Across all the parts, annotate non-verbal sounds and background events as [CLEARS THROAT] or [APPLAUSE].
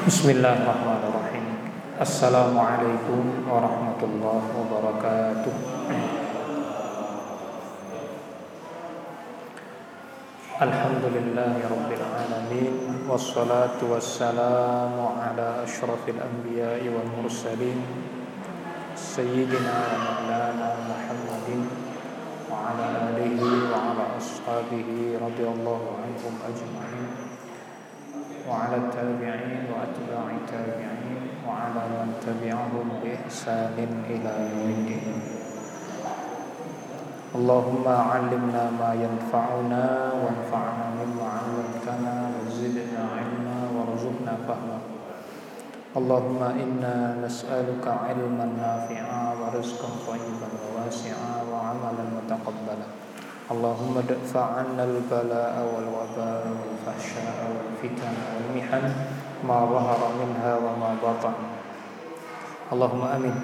Bismillahirrahmanirrahim. Assalamualaikum warahmatullahi wabarakatuh. Alhamdulillahi rabbil alamin. Wassalatu wassalamu ala ashrafil anbiya'i wal mursalin. Sayyidina wa maulana Muhammadin Wa ala alihi wa ala ashabihi radiyallahu anhum ajma'in. Wa ala tabi'in wa atba'i tabi'in Wa ala man tabi'ahum bi ihsanin ila yawmiddin اللهم علمنا ما ينفعنا وانفعنا مما علمتنا وزدنا علما وارزقنا فهما اللهم إنا نسألك علما نافعا ورزقا طيبا وواسعا وعملا متقبلا. اللهم ادفع عنا البلاء والوباء والفحشاء والفتن والمحن ما ظهر منها وما بطن اللهم امين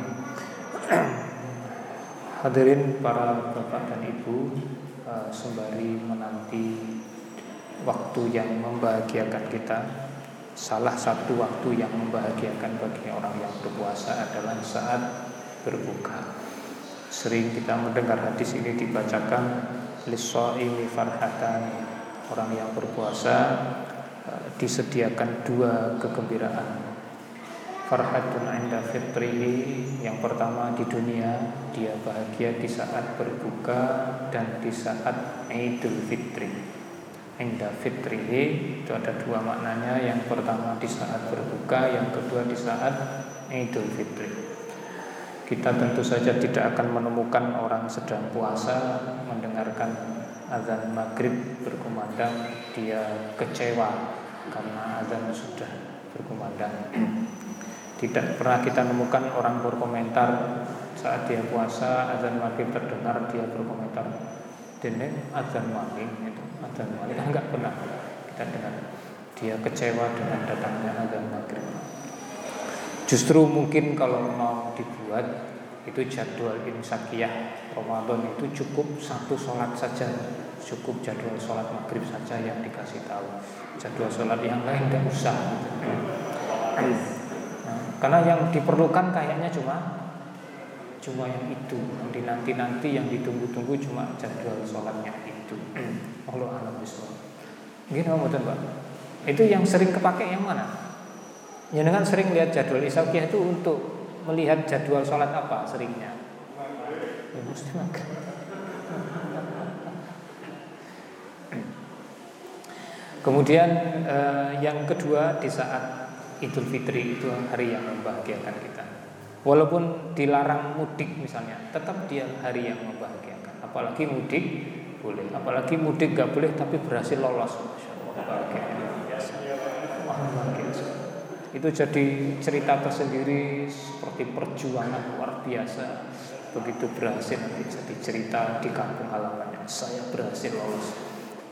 Hadirin para bapak dan ibu uh, Sembari menanti waktu yang membahagiakan kita Salah satu waktu yang membahagiakan bagi orang yang berpuasa adalah saat berbuka Sering kita mendengar hadis ini dibacakan Lisso'imi farhatan Orang yang berpuasa uh, disediakan dua kegembiraan. Farhatun inda fitrihi yang pertama di dunia dia bahagia di saat berbuka dan di saat Idul Fitri. Inda fitrihi itu ada dua maknanya yang pertama di saat berbuka yang kedua di saat Idul Fitri kita tentu saja tidak akan menemukan orang sedang puasa mendengarkan azan maghrib berkumandang dia kecewa karena azan sudah berkumandang. Tidak pernah kita nemukan orang berkomentar saat dia puasa azan maghrib terdengar dia berkomentar dene azan maghrib itu azan maghrib. Enggak pernah kita dengar. Dia kecewa dengan datangnya azan maghrib justru mungkin kalau mau dibuat itu jadwal imsakiyah Ramadan itu cukup satu sholat saja. Cukup jadwal sholat maghrib saja yang dikasih tahu. Jadwal sholat yang lain tidak usah. Gitu. Karena yang diperlukan kayaknya cuma cuma yang itu. Nanti nanti nanti yang ditunggu-tunggu cuma jadwal sholatnya itu. Allah alam gini mau Pak. Itu yang sering kepake yang mana dengan sering lihat jadwal isakiyah itu untuk melihat jadwal sholat apa seringnya ya mesti kemudian eh, yang kedua di saat Idul Fitri itu hari yang membahagiakan kita. Walaupun dilarang mudik misalnya, tetap dia hari yang membahagiakan. Apalagi mudik boleh, apalagi mudik gak boleh tapi berhasil lolos. Itu jadi cerita tersendiri seperti perjuangan luar biasa. Begitu berhasil nanti jadi cerita di kampung halamannya. Saya berhasil lolos.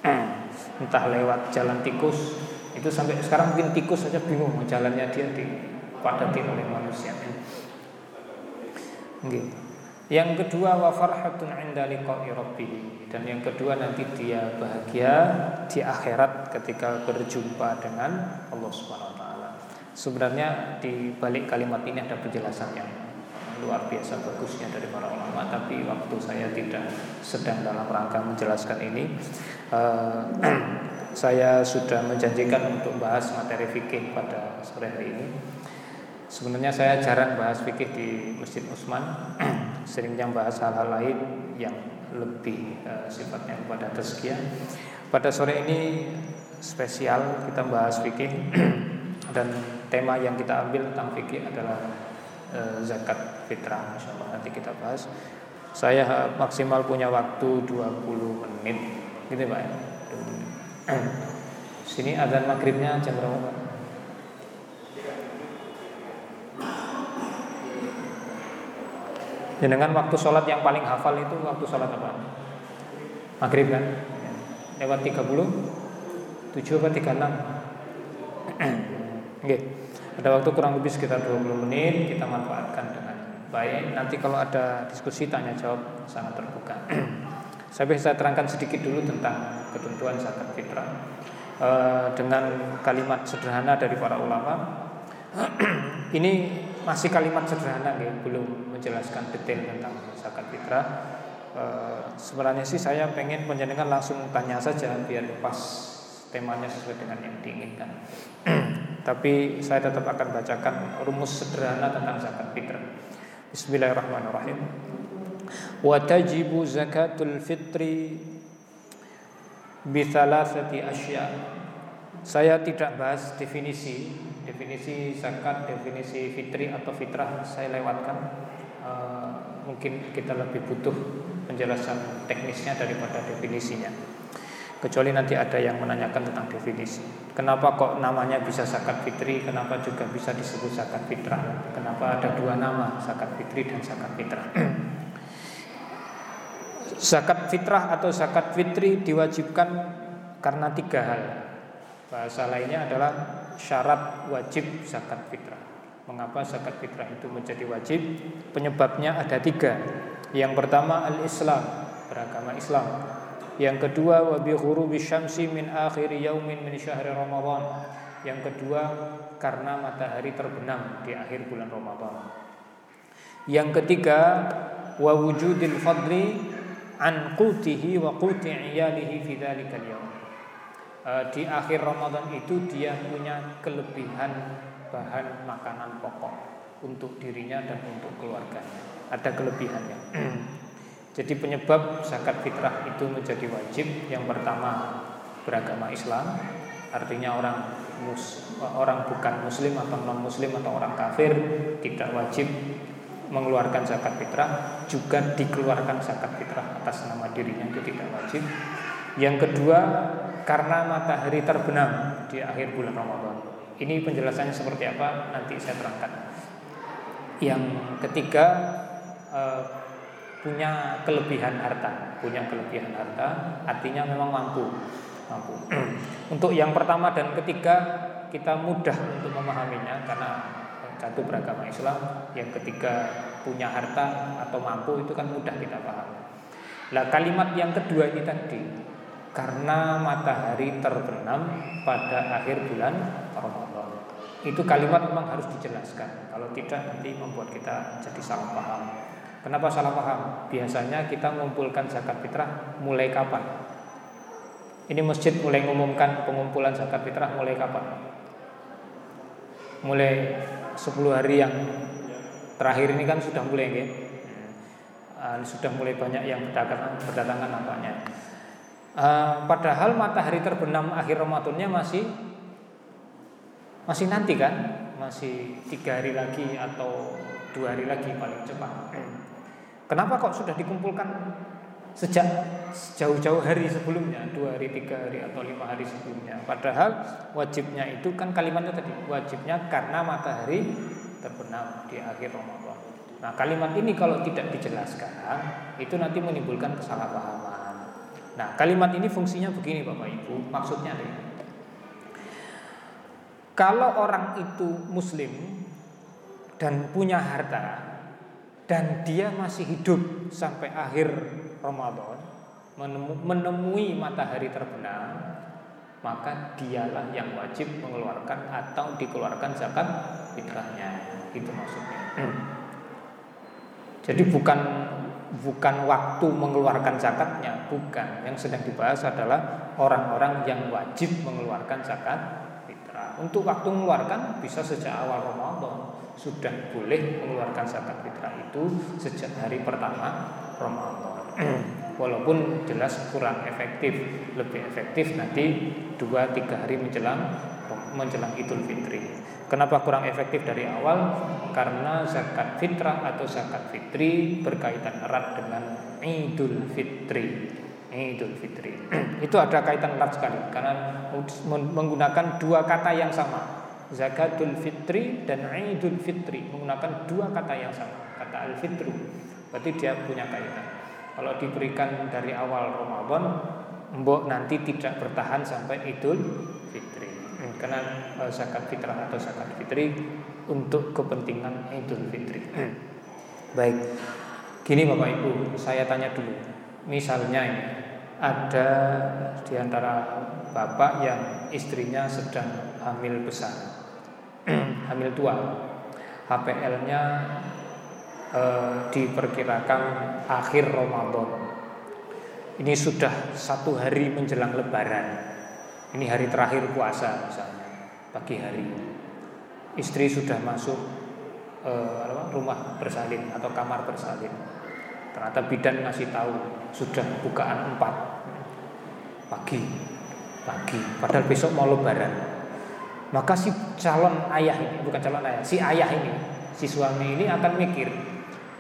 [CLEARS THROAT] Entah lewat jalan tikus itu sampai sekarang mungkin tikus saja bingung jalannya dia dipadati oleh manusia. Okay. Yang kedua wa farhatun 'inda dan yang kedua nanti dia bahagia di akhirat ketika berjumpa dengan Allah Subhanahu. Sebenarnya di balik kalimat ini ada penjelasan yang luar biasa bagusnya dari para ulama tapi waktu saya tidak sedang dalam rangka menjelaskan ini uh, [CLEARS THROAT] saya sudah menjanjikan untuk bahas materi fikih pada sore hari ini. Sebenarnya saya jarang bahas fikih di Masjid Usman, [CLEARS THROAT] seringnya bahas hal-hal lain yang lebih uh, sifatnya kepada tazkiyah. Pada sore ini spesial kita bahas fikih [CLEARS THROAT] dan tema yang kita ambil tentang fikih adalah uh, zakat fitrah. Insyaallah nanti kita bahas. Saya maksimal punya waktu 20 menit, gitu Pak. Ya? [CLEARS THROAT] Sini azan maghribnya jam berapa Pak? Dengan waktu sholat yang paling hafal itu waktu sholat apa? Maghrib kan? Lewat 30 7 apa 36 [CLEARS THROAT] Oke. Ada waktu kurang lebih sekitar 20 menit Kita manfaatkan dengan baik. Nanti kalau ada diskusi tanya jawab Sangat terbuka. [CLEARS THROAT] Saya bisa terangkan sedikit dulu tentang ketentuan zakat fitrah. E, dengan kalimat sederhana dari para ulama. [CLEARS THROAT] Ini masih kalimat sederhana ya, belum menjelaskan detail tentang zakat fitrah. E, sebenarnya sih saya pengen penjenengan langsung tanya saja biar pas temanya sesuai dengan yang diinginkan. [CLEARS THROAT] Tapi saya tetap akan bacakan rumus sederhana tentang zakat fitrah. Bismillahirrahmanirrahim. Wa tajibu zakatul fitri bi thalathati asya. Saya tidak bahas definisi definisi zakat, definisi fitri atau fitrah saya lewatkan. Uh, mungkin kita lebih butuh penjelasan teknisnya daripada definisinya. Kecuali nanti ada yang menanyakan tentang definisi. Kenapa kok namanya bisa zakat fitri? Kenapa juga bisa disebut zakat fitrah? Kenapa ada dua nama, zakat fitri dan zakat fitrah? [CLEARS THROAT] zakat fitrah atau zakat fitri diwajibkan karena tiga hal. Bahasa lainnya adalah syarat wajib zakat fitrah. Mengapa zakat fitrah itu menjadi wajib? Penyebabnya ada tiga. Yang pertama al-Islam, beragama Islam. Yang kedua wa bi ghurubi syamsi min akhir yaumin min syahri Ramadan. Yang kedua karena matahari terbenam di akhir bulan Ramadan. Yang ketiga wa wujudil fadli an qutihi wa quti iyalihi fi dzalikal yaum. Eh, di akhir Ramadan itu dia punya kelebihan bahan makanan pokok untuk dirinya dan untuk keluarganya. Ada kelebihannya. [CLEARS THROAT] Jadi penyebab zakat fitrah itu menjadi wajib yang pertama beragama Islam, artinya orang mus, orang bukan muslim atau non muslim atau orang kafir tidak wajib mengeluarkan zakat fitrah, juga dikeluarkan zakat fitrah atas nama dirinya itu tidak wajib. Yang kedua karena matahari terbenam di akhir bulan Ramadan. Ini penjelasannya seperti apa nanti saya terangkan. Yang ketiga eh, punya kelebihan harta, punya kelebihan harta, artinya memang mampu, mampu. [CLEARS THROAT] untuk yang pertama dan ketiga kita mudah untuk memahaminya karena satu beragama Islam, yang ketiga punya harta atau mampu itu kan mudah kita paham. Nah kalimat yang kedua ini tadi karena matahari terbenam pada akhir bulan Ramadan. Itu kalimat memang harus dijelaskan. Kalau tidak nanti membuat kita jadi salah paham. Kenapa salah paham? Biasanya kita mengumpulkan zakat fitrah mulai kapan? Ini masjid mulai mengumumkan pengumpulan zakat fitrah mulai kapan? Mulai 10 hari yang terakhir ini kan sudah mulai ya? sudah mulai banyak yang berdatangan, berdatangan nampaknya. Uh, padahal matahari terbenam akhir Ramadannya masih masih nanti kan, masih tiga hari lagi atau dua hari lagi paling cepat. Kenapa kok sudah dikumpulkan sejak jauh-jauh hari sebelumnya, dua hari, tiga hari atau lima hari sebelumnya? Padahal wajibnya itu kan kalimatnya tadi wajibnya karena matahari terbenam di akhir Ramadan. Nah kalimat ini kalau tidak dijelaskan itu nanti menimbulkan kesalahpahaman. Nah, kalimat ini fungsinya begini Bapak Ibu, maksudnya nih. Kalau orang itu muslim dan punya harta dan dia masih hidup sampai akhir Ramadan menemui matahari terbenam maka dialah yang wajib mengeluarkan atau dikeluarkan zakat fitrahnya itu maksudnya jadi bukan bukan waktu mengeluarkan zakatnya, bukan. Yang sedang dibahas adalah orang-orang yang wajib mengeluarkan zakat fitrah. Untuk waktu mengeluarkan bisa sejak awal Ramadan sudah boleh mengeluarkan zakat fitrah itu sejak hari pertama Ramadan. Walaupun jelas kurang efektif, lebih efektif nanti 2-3 hari menjelang menjelang Idul Fitri. Kenapa kurang efektif dari awal? Karena zakat fitrah atau zakat fitri berkaitan erat dengan Idul Fitri. Idul Fitri. [CLEARS THROAT] Itu ada kaitan erat sekali karena menggunakan dua kata yang sama. Zakatul Fitri dan Idul Fitri menggunakan dua kata yang sama, kata al-fitru. Berarti dia punya kaitan. Kalau diberikan dari awal Ramadan, mbok nanti tidak bertahan sampai Idul Fitri. Hmm, karena uh, zakat fitrah atau zakat fitri untuk kepentingan Idul Fitri. Hmm. Baik. Gini Bapak Ibu, saya tanya dulu. Misalnya ini ada di antara bapak yang istrinya sedang hamil besar. [CLEARS THROAT] hamil tua. HPL-nya eh, diperkirakan akhir Ramadan. Ini sudah satu hari menjelang Lebaran. Ini hari terakhir puasa misalnya, pagi hari. Istri sudah masuk eh, rumah bersalin atau kamar bersalin. Ternyata bidan ngasih tahu sudah bukaan empat pagi, pagi. Padahal besok mau Lebaran. Maka si calon ayah ini, bukan calon ayah, si ayah ini, si suami ini akan mikir,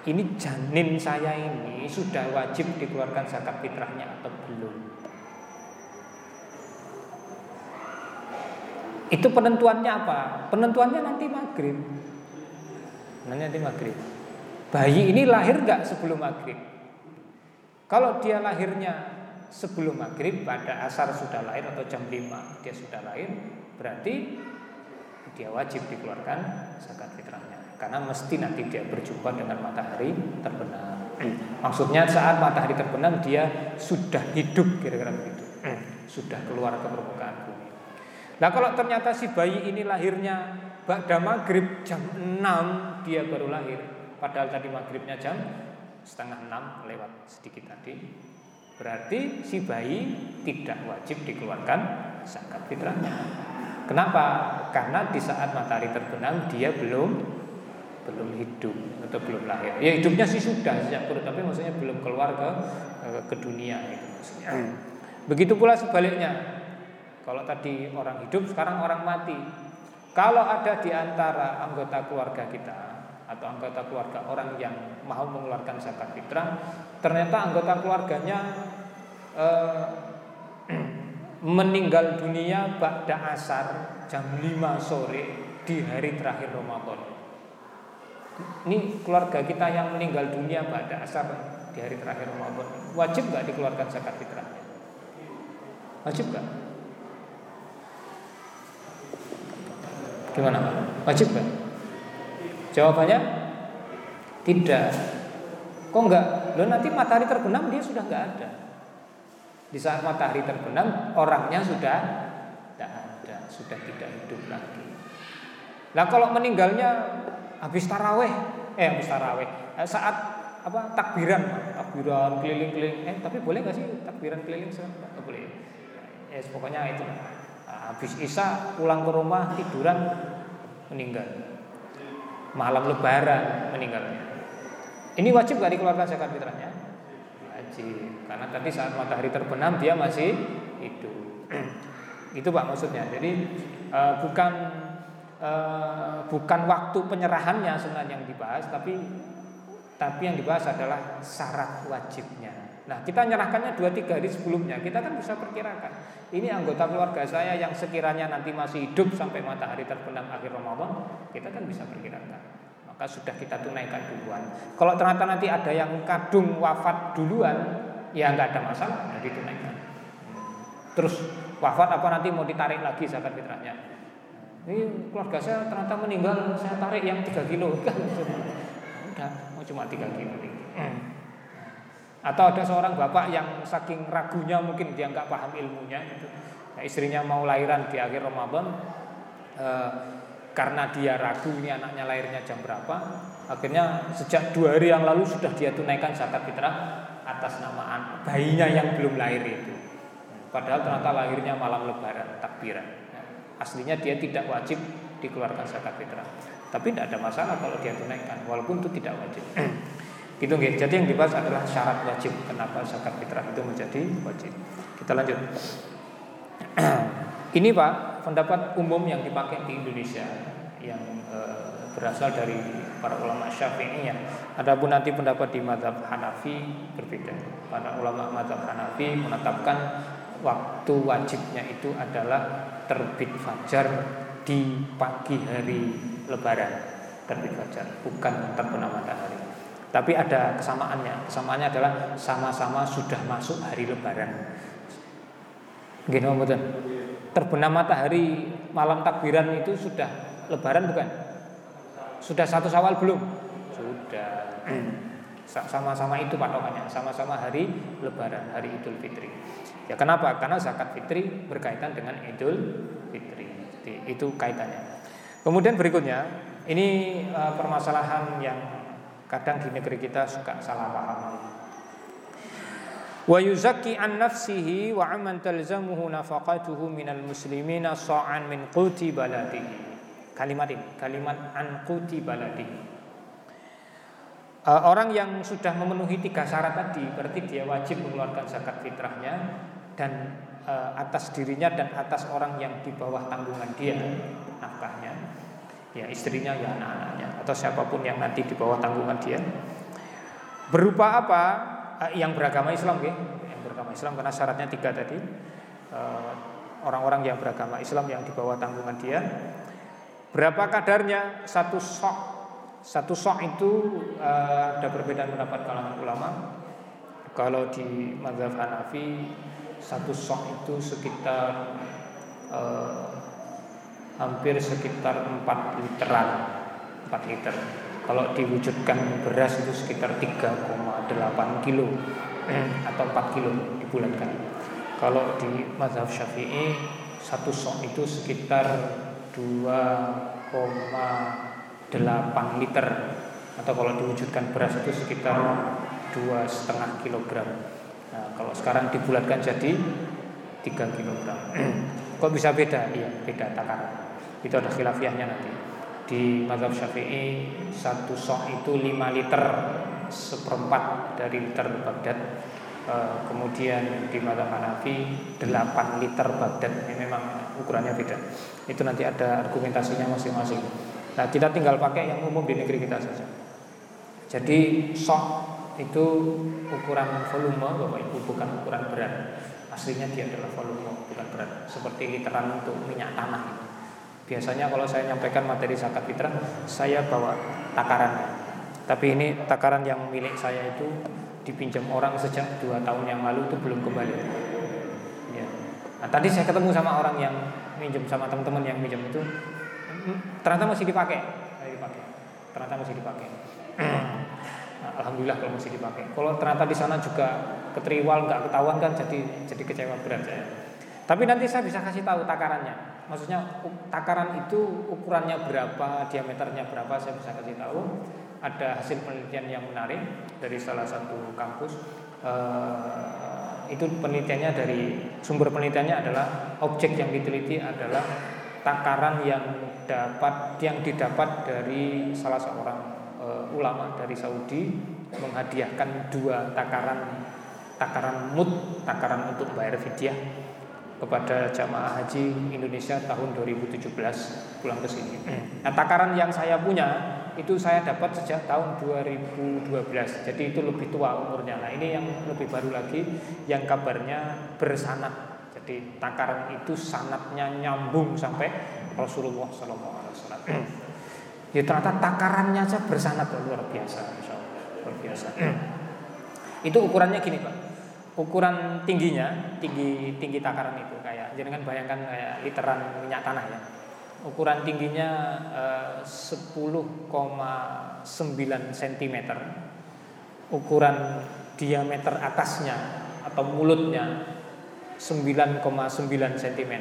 ini janin saya ini sudah wajib dikeluarkan zakat fitrahnya atau belum? Itu penentuannya apa? Penentuannya nanti maghrib. Nanti maghrib. Bayi ini lahir nggak sebelum maghrib? Kalau dia lahirnya sebelum maghrib pada asar sudah lahir atau jam 5 dia sudah lahir berarti dia wajib dikeluarkan zakat fitrahnya karena mesti nanti dia berjumpa dengan matahari terbenam. Maksudnya saat matahari terbenam dia sudah hidup kira-kira begitu. Sudah keluar ke permukaan bumi. Nah kalau ternyata si bayi ini lahirnya pada maghrib jam 6 dia baru lahir Padahal tadi maghribnya jam setengah 6 lewat sedikit tadi Berarti si bayi tidak wajib dikeluarkan zakat fitrahnya Kenapa? Karena di saat matahari terbenam dia belum belum hidup atau belum lahir. Ya hidupnya sih sudah sejak perut, tapi maksudnya belum keluar ke ke dunia itu maksudnya. Hmm. Begitu pula sebaliknya. Kalau tadi orang hidup, sekarang orang mati. Kalau ada di antara anggota keluarga kita atau anggota keluarga orang yang mau mengeluarkan zakat fitrah, ternyata anggota keluarganya eh, meninggal dunia pada asar jam 5 sore di hari terakhir Ramadan. Ini keluarga kita yang meninggal dunia pada asar di hari terakhir Ramadan. Wajib nggak dikeluarkan zakat fitrahnya? Wajib nggak? Gimana? Wajib nggak? Jawabannya tidak. Kok enggak? Lo nanti matahari terbenam dia sudah nggak ada. Di saat matahari terbenam, orangnya sudah tidak ada, sudah tidak hidup lagi. Nah kalau meninggalnya habis taraweh, eh habis taraweh, eh, saat apa takbiran, takbiran keliling-keliling, eh tapi boleh nggak sih takbiran keliling? Nggak boleh. Yes, pokoknya itu. Nah, habis isya pulang ke rumah tiduran meninggal. Malam lebaran meninggalnya. Ini wajib gak dikeluarkan zakat fitrahnya? Wajib karena tadi saat matahari terbenam dia masih hidup. [CLEARS THROAT] Itu pak maksudnya. Jadi uh, bukan uh, bukan waktu penyerahannya sebenarnya yang dibahas tapi tapi yang dibahas adalah syarat wajibnya. Nah kita nyerahkannya dua tiga hari sebelumnya. Kita kan bisa perkirakan ini anggota keluarga saya yang sekiranya nanti masih hidup sampai matahari terbenam akhir Ramadan kita kan bisa perkirakan maka sudah kita tunaikan duluan. Kalau ternyata nanti ada yang kadung wafat duluan, ya nggak ada masalah, sudah ditunaikan. Terus wafat apa nanti mau ditarik lagi zakat fitrahnya? Ini keluarga saya ternyata meninggal, saya tarik yang 3 kilo [LAUGHS] udah mau cuma 3 kilo Atau ada seorang bapak yang saking ragunya mungkin dia nggak paham ilmunya gitu. Nah, istrinya mau lahiran di akhir Ramadan eh, karena dia ragu ini anaknya lahirnya jam berapa akhirnya sejak dua hari yang lalu sudah dia tunaikan zakat fitrah atas nama bayinya yang belum lahir itu. Padahal ternyata lahirnya malam lebaran takbiran. Aslinya dia tidak wajib dikeluarkan zakat fitrah. Tapi tidak ada masalah kalau dia tunaikan walaupun itu tidak wajib. [CLEARS THROAT] Gitu nggih jadi yang dibahas adalah syarat wajib kenapa zakat fitrah itu menjadi wajib. Kita lanjut. [CLEARS THROAT] Ini Pak pendapat umum yang dipakai di Indonesia yang e, berasal dari para ulama Syafi'iyah. Adapun nanti pendapat di mazhab Hanafi berbeda. Para ulama mazhab Hanafi menetapkan waktu wajibnya itu adalah terbit fajar di pagi hari lebaran. Terbit fajar bukan terbenam matahari. Tapi ada kesamaannya. Kesamaannya adalah sama-sama sudah masuk hari lebaran. Gini terbenam matahari malam takbiran itu sudah lebaran bukan? Sudah satu sawal belum? Sudah. [CLEARS THROAT] Sama-sama itu patokannya, sama-sama hari lebaran, hari Idul Fitri. Ya kenapa? Karena zakat fitri berkaitan dengan Idul Fitri. Itu kaitannya. Kemudian berikutnya, ini uh, permasalahan yang kadang di negeri kita suka salah paham. Wa yuzakki an nafsihi wa amman talzamuhu nafaqatuhu minal muslimina sa'an min quti baladihi. Kalimat ini, kalimat an quti baladihi. Uh, orang yang sudah memenuhi tiga syarat tadi berarti dia wajib mengeluarkan zakat fitrahnya dan uh, atas dirinya dan atas orang yang di bawah tanggungan dia nafkahnya ya istrinya ya anak-anaknya atau siapa pun yang nanti di bawah tanggungan dia berupa apa eh, yang beragama Islam ya yang beragama Islam karena syaratnya tiga tadi. Eh, orang-orang yang beragama Islam yang di bawah tanggungan dia. Berapa kadarnya? Satu sok. Satu sok itu eh, ada perbedaan pendapat kalangan ulama. Kalau di mazhab Hanafi satu sok itu sekitar hampir sekitar 4 literan. 4 liter kalau diwujudkan beras itu sekitar 3,8 kilo atau 4 kilo dibulatkan kalau di mazhab syafi'i satu sok itu sekitar 2,8 liter atau kalau diwujudkan beras itu sekitar dua setengah kilogram. Nah, kalau sekarang dibulatkan jadi 3 kilogram. [CLEARS THROAT] Kok bisa beda? Iya, beda takaran. Itu ada khilafiahnya nanti. Di mazhab Syafi'i satu sok itu 5 liter seperempat dari liter Baghdad. E, kemudian di mazhab Hanafi 8 liter Baghdad. Ini memang ukurannya beda. Itu nanti ada argumentasinya masing-masing. Nah, kita tinggal pakai yang umum di negeri kita saja. Jadi sok itu ukuran volume Bapak Ibu bukan ukuran berat. Aslinya dia adalah volume bukan berat. Seperti literan untuk minyak tanah. Biasanya kalau saya nyampaikan materi zakat fitrah, saya bawa takaran. Tapi ini takaran yang milik saya itu dipinjam orang sejak dua tahun yang lalu itu belum kembali. Ya. Nah, tadi saya ketemu sama orang yang minjem sama teman-teman yang minjem itu, ternyata masih dipakai, dipakai. Ternyata masih dipakai. Nah, [CLEARS THROAT] Alhamdulillah kalau masih dipakai. Kalau ternyata di sana juga keteriwal nggak ketahuan kan jadi jadi kecewa berat saya. Tapi nanti saya bisa kasih tahu takarannya maksudnya takaran itu ukurannya berapa, diameternya berapa saya bisa kasih tahu. Ada hasil penelitian yang menarik dari salah satu kampus. Uh, itu penelitiannya dari sumber penelitiannya adalah objek yang diteliti adalah takaran yang dapat yang didapat dari salah seorang uh, ulama dari Saudi menghadiahkan dua takaran takaran mut takaran untuk bayar fidyah kepada jamaah haji Indonesia tahun 2017 pulang ke sini. Nah, takaran yang saya punya itu saya dapat sejak tahun 2012. Jadi itu lebih tua umurnya. Nah, ini yang lebih baru lagi yang kabarnya bersanat. Jadi takaran itu sanatnya nyambung sampai Rasulullah Sallallahu Alaihi Wasallam. Ya ternyata takarannya saja bersanat luar biasa, luar biasa. itu ukurannya gini pak ukuran tingginya tinggi tinggi takaran itu jangan bayangkan kayak literan minyak tanah ya. Ukuran tingginya eh, 10,9 cm ukuran diameter atasnya atau mulutnya 9,9 cm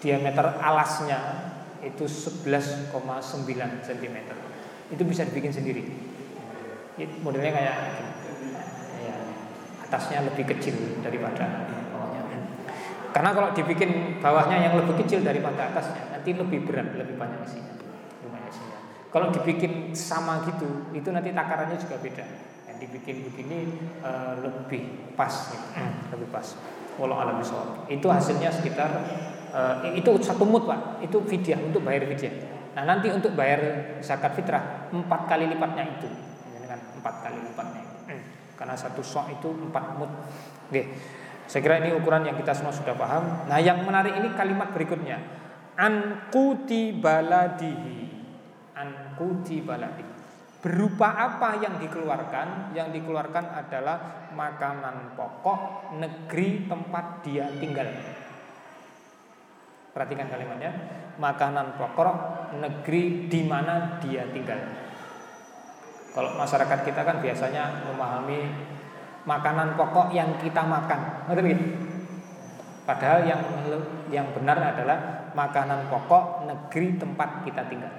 diameter alasnya itu 11,9 cm itu bisa dibikin sendiri. Modelnya kayak tasnya lebih kecil daripada. Karena kalau dibikin bawahnya yang lebih kecil daripada atasnya, nanti lebih berat, lebih banyak isinya. Banyak isinya. Kalau dibikin sama gitu, itu nanti takarannya juga beda. Yang dibikin begini uh, lebih pas, gitu. lebih pas. Walau alam Itu hasilnya sekitar uh, itu satu mut pak, itu fidyah untuk bayar fidyah. Nah nanti untuk bayar zakat fitrah empat kali lipatnya itu, dengan empat kali lipatnya itu. Karena satu sok itu empat mut. Oke. Saya kira ini ukuran yang kita semua sudah paham. Nah, yang menarik ini kalimat berikutnya. Ankuti baladihi. Ankuti baladihi. Berupa apa yang dikeluarkan? Yang dikeluarkan adalah makanan pokok negeri tempat dia tinggal. Perhatikan kalimatnya. Makanan pokok negeri di mana dia tinggal. Kalau masyarakat kita kan biasanya memahami makanan pokok yang kita makan, Padahal yang yang benar adalah makanan pokok negeri tempat kita tinggal.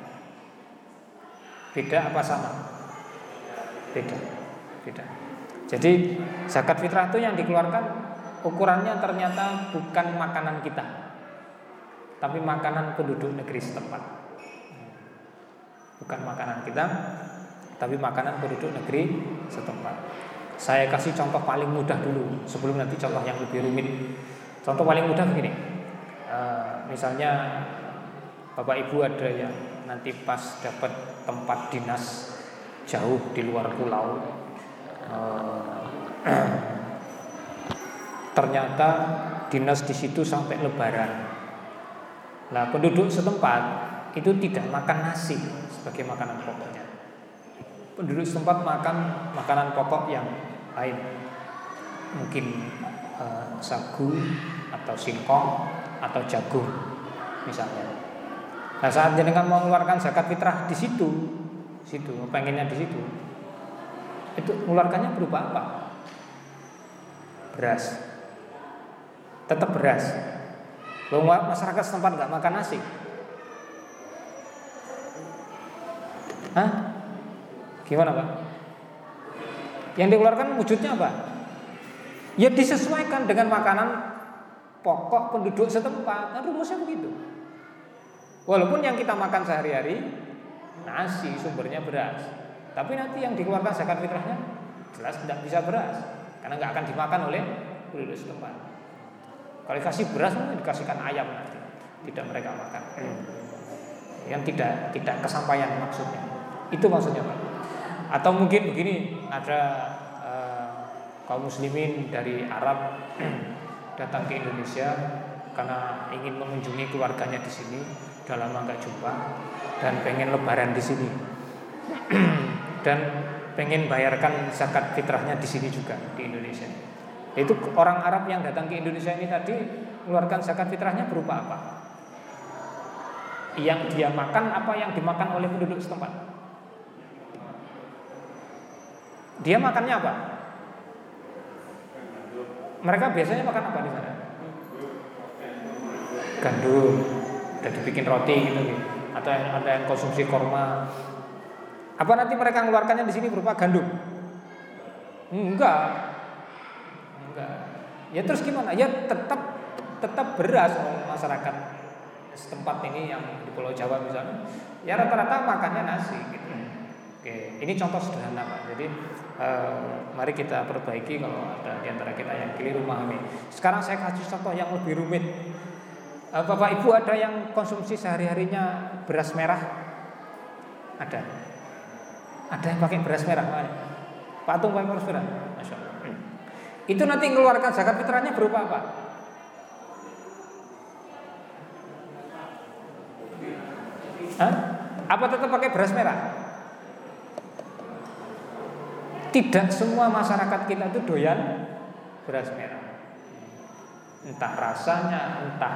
Beda apa sama? Beda. Beda. Jadi zakat fitrah itu yang dikeluarkan ukurannya ternyata bukan makanan kita. Tapi makanan penduduk negeri setempat. Bukan makanan kita, tapi makanan penduduk negeri setempat. Saya kasih contoh paling mudah dulu sebelum nanti contoh yang lebih rumit. Contoh paling mudah begini. Uh, misalnya Bapak Ibu ada yang nanti pas dapat tempat dinas jauh di luar pulau uh, [CLEARS THROAT] ternyata dinas di situ sampai lebaran. Nah, penduduk setempat itu tidak makan nasi sebagai makanan pokoknya. Penduduk setempat makan makanan pokok yang lain. Mungkin uh, sagu atau singkong atau jagung misalnya. Nah saat jenengan mau mengeluarkan zakat fitrah di situ, situ pengennya di situ, itu mengeluarkannya berupa apa? Beras, tetap beras. Bahwa masyarakat setempat nggak makan nasi. Hah? Gimana pak? Yang dikeluarkan wujudnya apa? Ya disesuaikan dengan makanan pokok penduduk setempat. Kan rumusnya begitu. Walaupun yang kita makan sehari-hari nasi sumbernya beras, tapi nanti yang dikeluarkan zakat fitrahnya jelas tidak bisa beras karena nggak akan dimakan oleh penduduk setempat. Kalau dikasih beras mungkin dikasihkan ayam nanti, tidak mereka makan. Yang tidak tidak kesampaian maksudnya. Itu maksudnya Pak. Atau mungkin begini, ada uh, kaum muslimin dari Arab [CLEARS THROAT] datang ke Indonesia karena ingin mengunjungi keluarganya di sini, sudah lama nggak jumpa dan pengen lebaran di sini. [CLEARS THROAT] dan pengen bayarkan zakat fitrahnya di sini juga di Indonesia. Itu orang Arab yang datang ke Indonesia ini tadi mengeluarkan zakat fitrahnya berupa apa? Yang dia makan apa yang dimakan oleh penduduk setempat? Dia makannya apa? Mereka biasanya makan apa di sana? Gandum, udah dibikin roti gitu, gitu. atau ada yang konsumsi korma. Apa nanti mereka mengeluarkannya di sini berupa gandum? Enggak, enggak. Ya terus gimana? Ya tetap tetap beras masyarakat setempat ini yang di Pulau Jawa misalnya. Ya rata-rata makannya nasi gitu. Oke, ini contoh sederhana Pak. Jadi mari kita perbaiki kalau ada di antara kita yang keliru memahami. Sekarang saya kasih contoh yang lebih rumit. Eh, Bapak Ibu ada yang konsumsi sehari-harinya beras merah? Ada. Ada yang pakai beras merah. Patung pakai beras merah. Masya Allah. Hmm. Itu nanti mengeluarkan zakat fitrahnya berupa apa? Hah? Apa tetap pakai beras merah? Tidak semua masyarakat kita itu doyan beras merah. Entah rasanya, entah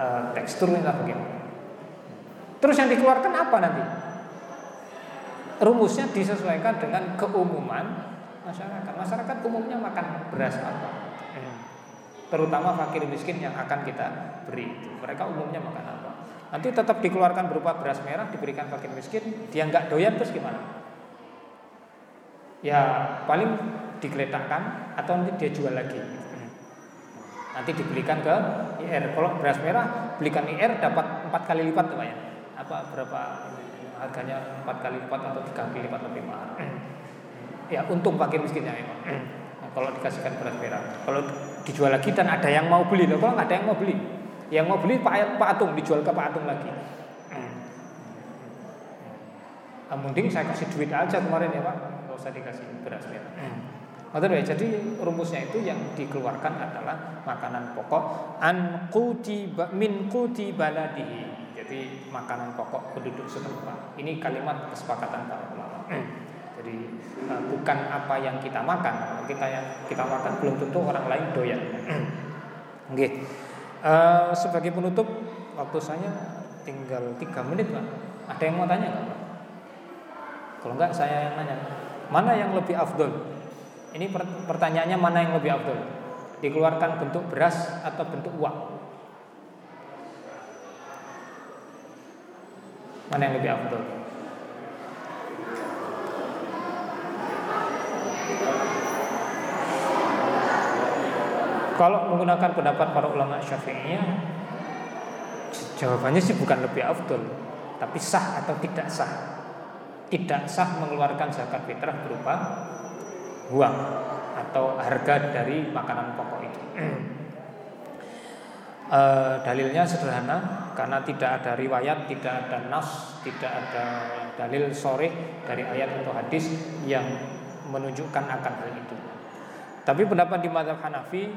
e, teksturnya, entah bagaimana. Terus yang dikeluarkan apa nanti? Rumusnya disesuaikan dengan keumuman masyarakat. Masyarakat umumnya makan beras apa? Terutama fakir miskin yang akan kita beri. Mereka umumnya makan apa? Nanti tetap dikeluarkan berupa beras merah diberikan fakir miskin. Dia nggak doyan terus gimana? Ya paling digeletakkan atau nanti dia jual lagi. Nanti dibelikan ke IR. Kalau beras merah belikan IR dapat empat kali lipat tuh ya. Apa berapa harganya empat kali lipat atau tiga kali lipat lebih mahal. Ya untung pakai miskinnya memang. Nah, kalau dikasihkan beras merah. Kalau dijual lagi dan ada yang mau beli, loh kalau nggak ada yang mau beli, yang mau beli Pak, Pak Atung dijual ke Pak Atung lagi. Nah, mending saya kasih duit aja kemarin ya Pak nggak usah dikasih beras merah. Hmm. ya, jadi rumusnya itu yang dikeluarkan adalah makanan pokok an kuti min kuti baladihi. Jadi makanan pokok penduduk setempat. Ini kalimat kesepakatan para ulama. Hmm. Jadi uh, bukan apa yang kita makan, kita yang kita makan belum tentu orang lain doyan. Hmm. Oke. Okay. Uh, sebagai penutup waktu saya tinggal tiga menit pak. Ada yang mau tanya nggak pak? Kalau enggak saya yang nanya. Mana yang lebih afdol? Ini pertanyaannya mana yang lebih afdol? Dikeluarkan bentuk beras atau bentuk uang? Mana yang lebih afdol? Kalau menggunakan pendapat para ulama syafi'iyah Jawabannya sih bukan lebih afdol Tapi sah atau tidak sah Tidak sah mengeluarkan zakat fitrah berupa Uang Atau harga dari makanan pokok itu. [CLEARS THROAT] E, Dalilnya sederhana Karena tidak ada riwayat Tidak ada nas Tidak ada dalil sore Dari ayat atau hadis Yang menunjukkan akan hal itu. Tapi pendapat di madhab Hanafi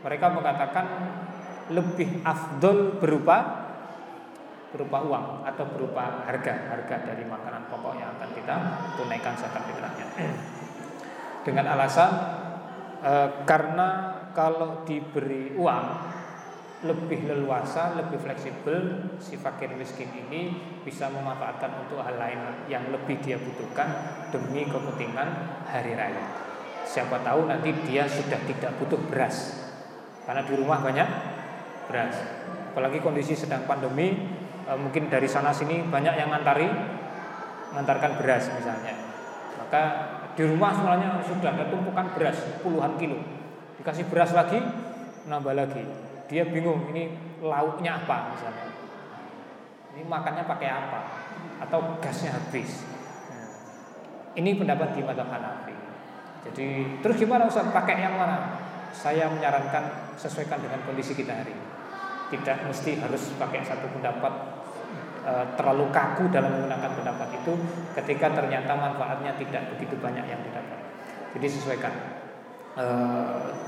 mereka mengatakan lebih afdol berupa berupa uang atau berupa harga harga dari makanan pokok yang akan kita tunaikan zakat fitrahnya [CLEARS THROAT] dengan alasan e, karena kalau diberi uang lebih leluasa, lebih fleksibel si fakir miskin ini bisa memanfaatkan untuk hal lain yang lebih dia butuhkan demi kepentingan hari raya. Siapa tahu nanti dia sudah tidak butuh beras karena di rumah banyak beras. Apalagi kondisi sedang pandemi, e, mungkin dari sana sini banyak yang ngantari, mengantarkan beras misalnya. Maka di rumah semuanya sudah ada tumpukan beras puluhan kilo. Dikasih beras lagi, nambah lagi. Dia bingung ini lauknya apa misalnya. Ini makannya pakai apa? Atau gasnya habis. Ini pendapat di mata Hanafi. Jadi terus gimana Ustaz pakai yang mana? saya menyarankan sesuaikan dengan kondisi kita hari ini. Tidak mesti harus pakai satu pendapat terlalu kaku dalam menggunakan pendapat itu ketika ternyata manfaatnya tidak begitu banyak yang didapat. Jadi sesuaikan. E,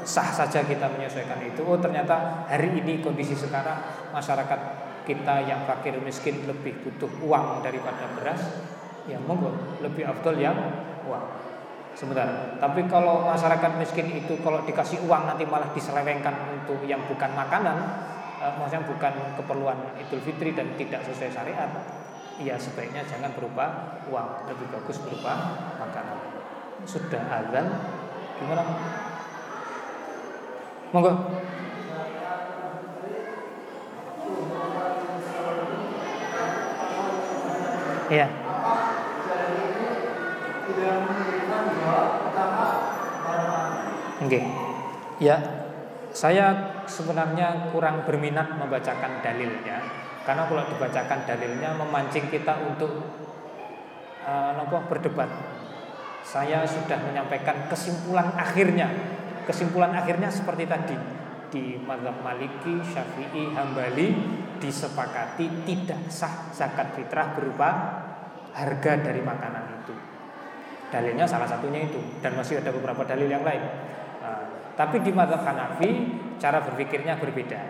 sah saja kita menyesuaikan itu. Oh ternyata hari ini kondisi sekarang masyarakat kita yang fakir miskin lebih butuh uang daripada beras, ya monggo lebih afdol yang uang. Sebentar. Tapi kalau masyarakat miskin itu kalau dikasih uang nanti malah diselewengkan untuk yang bukan makanan, eh, maksudnya bukan keperluan Idul Fitri dan tidak sesuai syariat, ya sebaiknya jangan berupa uang, lebih bagus berupa makanan. Sudah azan, gimana? Monggo. Iya. Oke. Okay. Ya, saya sebenarnya kurang berminat membacakan dalilnya karena kalau dibacakan dalilnya memancing kita untuk uh, berdebat. Saya sudah menyampaikan kesimpulan akhirnya. Kesimpulan akhirnya seperti tadi di mazhab Maliki, Syafi'i, Hambali disepakati tidak sah zakat fitrah berupa harga dari makanan itu. Dalilnya salah satunya itu dan masih ada beberapa dalil yang lain. Tapi di mata Hanafi cara berpikirnya berbeda.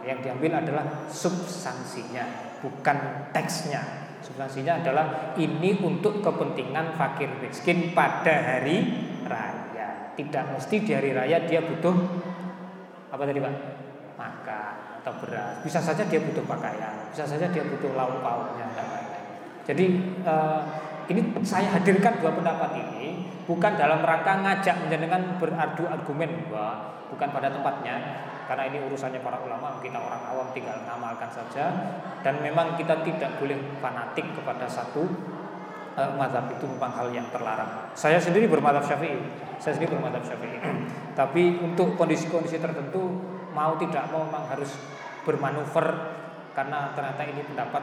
Yang diambil adalah substansinya, bukan teksnya. Substansinya adalah ini untuk kepentingan fakir miskin pada hari raya. Tidak mesti di hari raya dia butuh apa tadi Pak? Makan atau beras. Bisa saja dia butuh pakaian, bisa saja dia butuh lauk pauknya. Jadi uh, ini saya hadirkan dua pendapat ini bukan dalam rangka ngajak menjenengan beradu argumen, wah, bukan pada tempatnya. Karena ini urusannya para ulama, kita orang awam tinggal ngamalkan saja dan memang kita tidak boleh fanatik kepada satu uh, mazhab itu memang hal yang terlarang. Saya sendiri bermadhab Syafi'i. Saya sendiri bermadhab Syafi'i. Tapi untuk kondisi-kondisi tertentu mau tidak mau memang harus bermanuver karena ternyata ini pendapat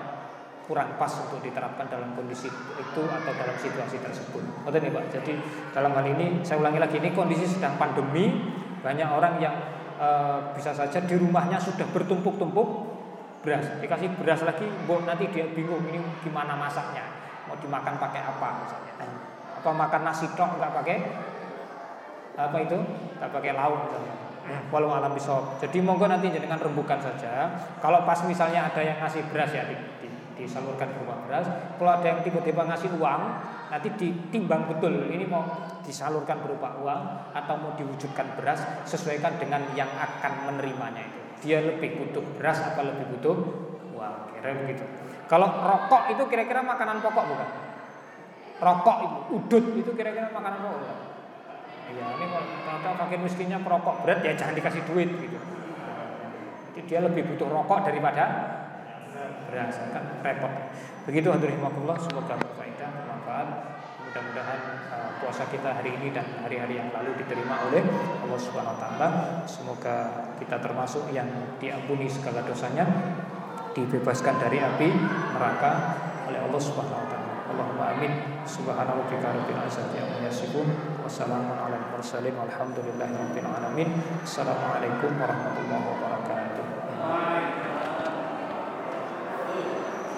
kurang pas untuk diterapkan dalam kondisi itu atau dalam situasi tersebut. Betul nih Pak. Jadi dalam hal ini saya ulangi lagi ini kondisi sedang pandemi, banyak orang yang e, bisa saja di rumahnya sudah bertumpuk-tumpuk beras. Dikasih beras lagi, bu, nanti dia bingung ini gimana masaknya. Mau dimakan pakai apa misalnya? Apa makan nasi tok nggak pakai apa itu? Nggak pakai lauk misalnya. Walau alam bisa. Jadi monggo nanti jangan rembukan saja. Kalau pas misalnya ada yang ngasih beras ya disalurkan ke rumah beras. Kalau ada yang tiba-tiba ngasih uang, nanti ditimbang betul ini mau disalurkan berupa uang atau mau diwujudkan beras sesuaikan dengan yang akan menerimanya itu. Dia lebih butuh beras atau lebih butuh uang, kira begitu. Kalau rokok itu kira-kira makanan pokok bukan? Rokok itu, udut itu kira-kira makanan pokok bukan? Iya, ini kalau fakir miskinnya perokok berat ya jangan dikasih duit gitu. Jadi dia lebih butuh rokok daripada berasa kan repot. Begitu hadirin semoga berfaedah bermanfaat. Mudah-mudahan uh, puasa kita hari ini dan hari-hari yang lalu diterima oleh Allah Subhanahu wa taala. Semoga kita termasuk yang diampuni segala dosanya, dibebaskan dari api neraka oleh Allah Subhanahu wa taala. Allahumma amin. Subhana rabbika rabbil amma yasifun. Wassalamun ala warahmatullahi wabarakatuh.